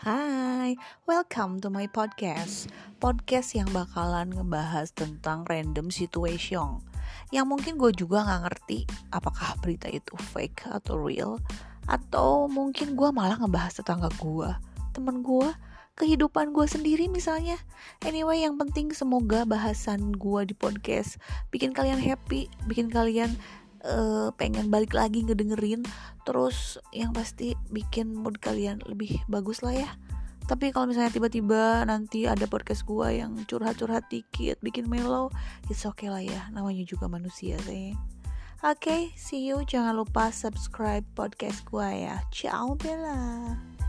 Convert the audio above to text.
Hai, welcome to my podcast. Podcast yang bakalan ngebahas tentang random situation. Yang mungkin gue juga gak ngerti apakah berita itu fake atau real? Atau mungkin gue malah ngebahas tetangga gue, temen gue, kehidupan gue sendiri misalnya. Anyway yang penting semoga bahasan gue di podcast Bikin kalian happy, bikin kalian uh, pengen balik lagi ngedengerin terus yang pasti bikin mood kalian lebih bagus lah ya tapi kalau misalnya tiba-tiba nanti ada podcast gua yang curhat-curhat dikit bikin mellow it's okay lah ya namanya juga manusia sih Oke, okay, see you. Jangan lupa subscribe podcast gua ya. Ciao, Bella.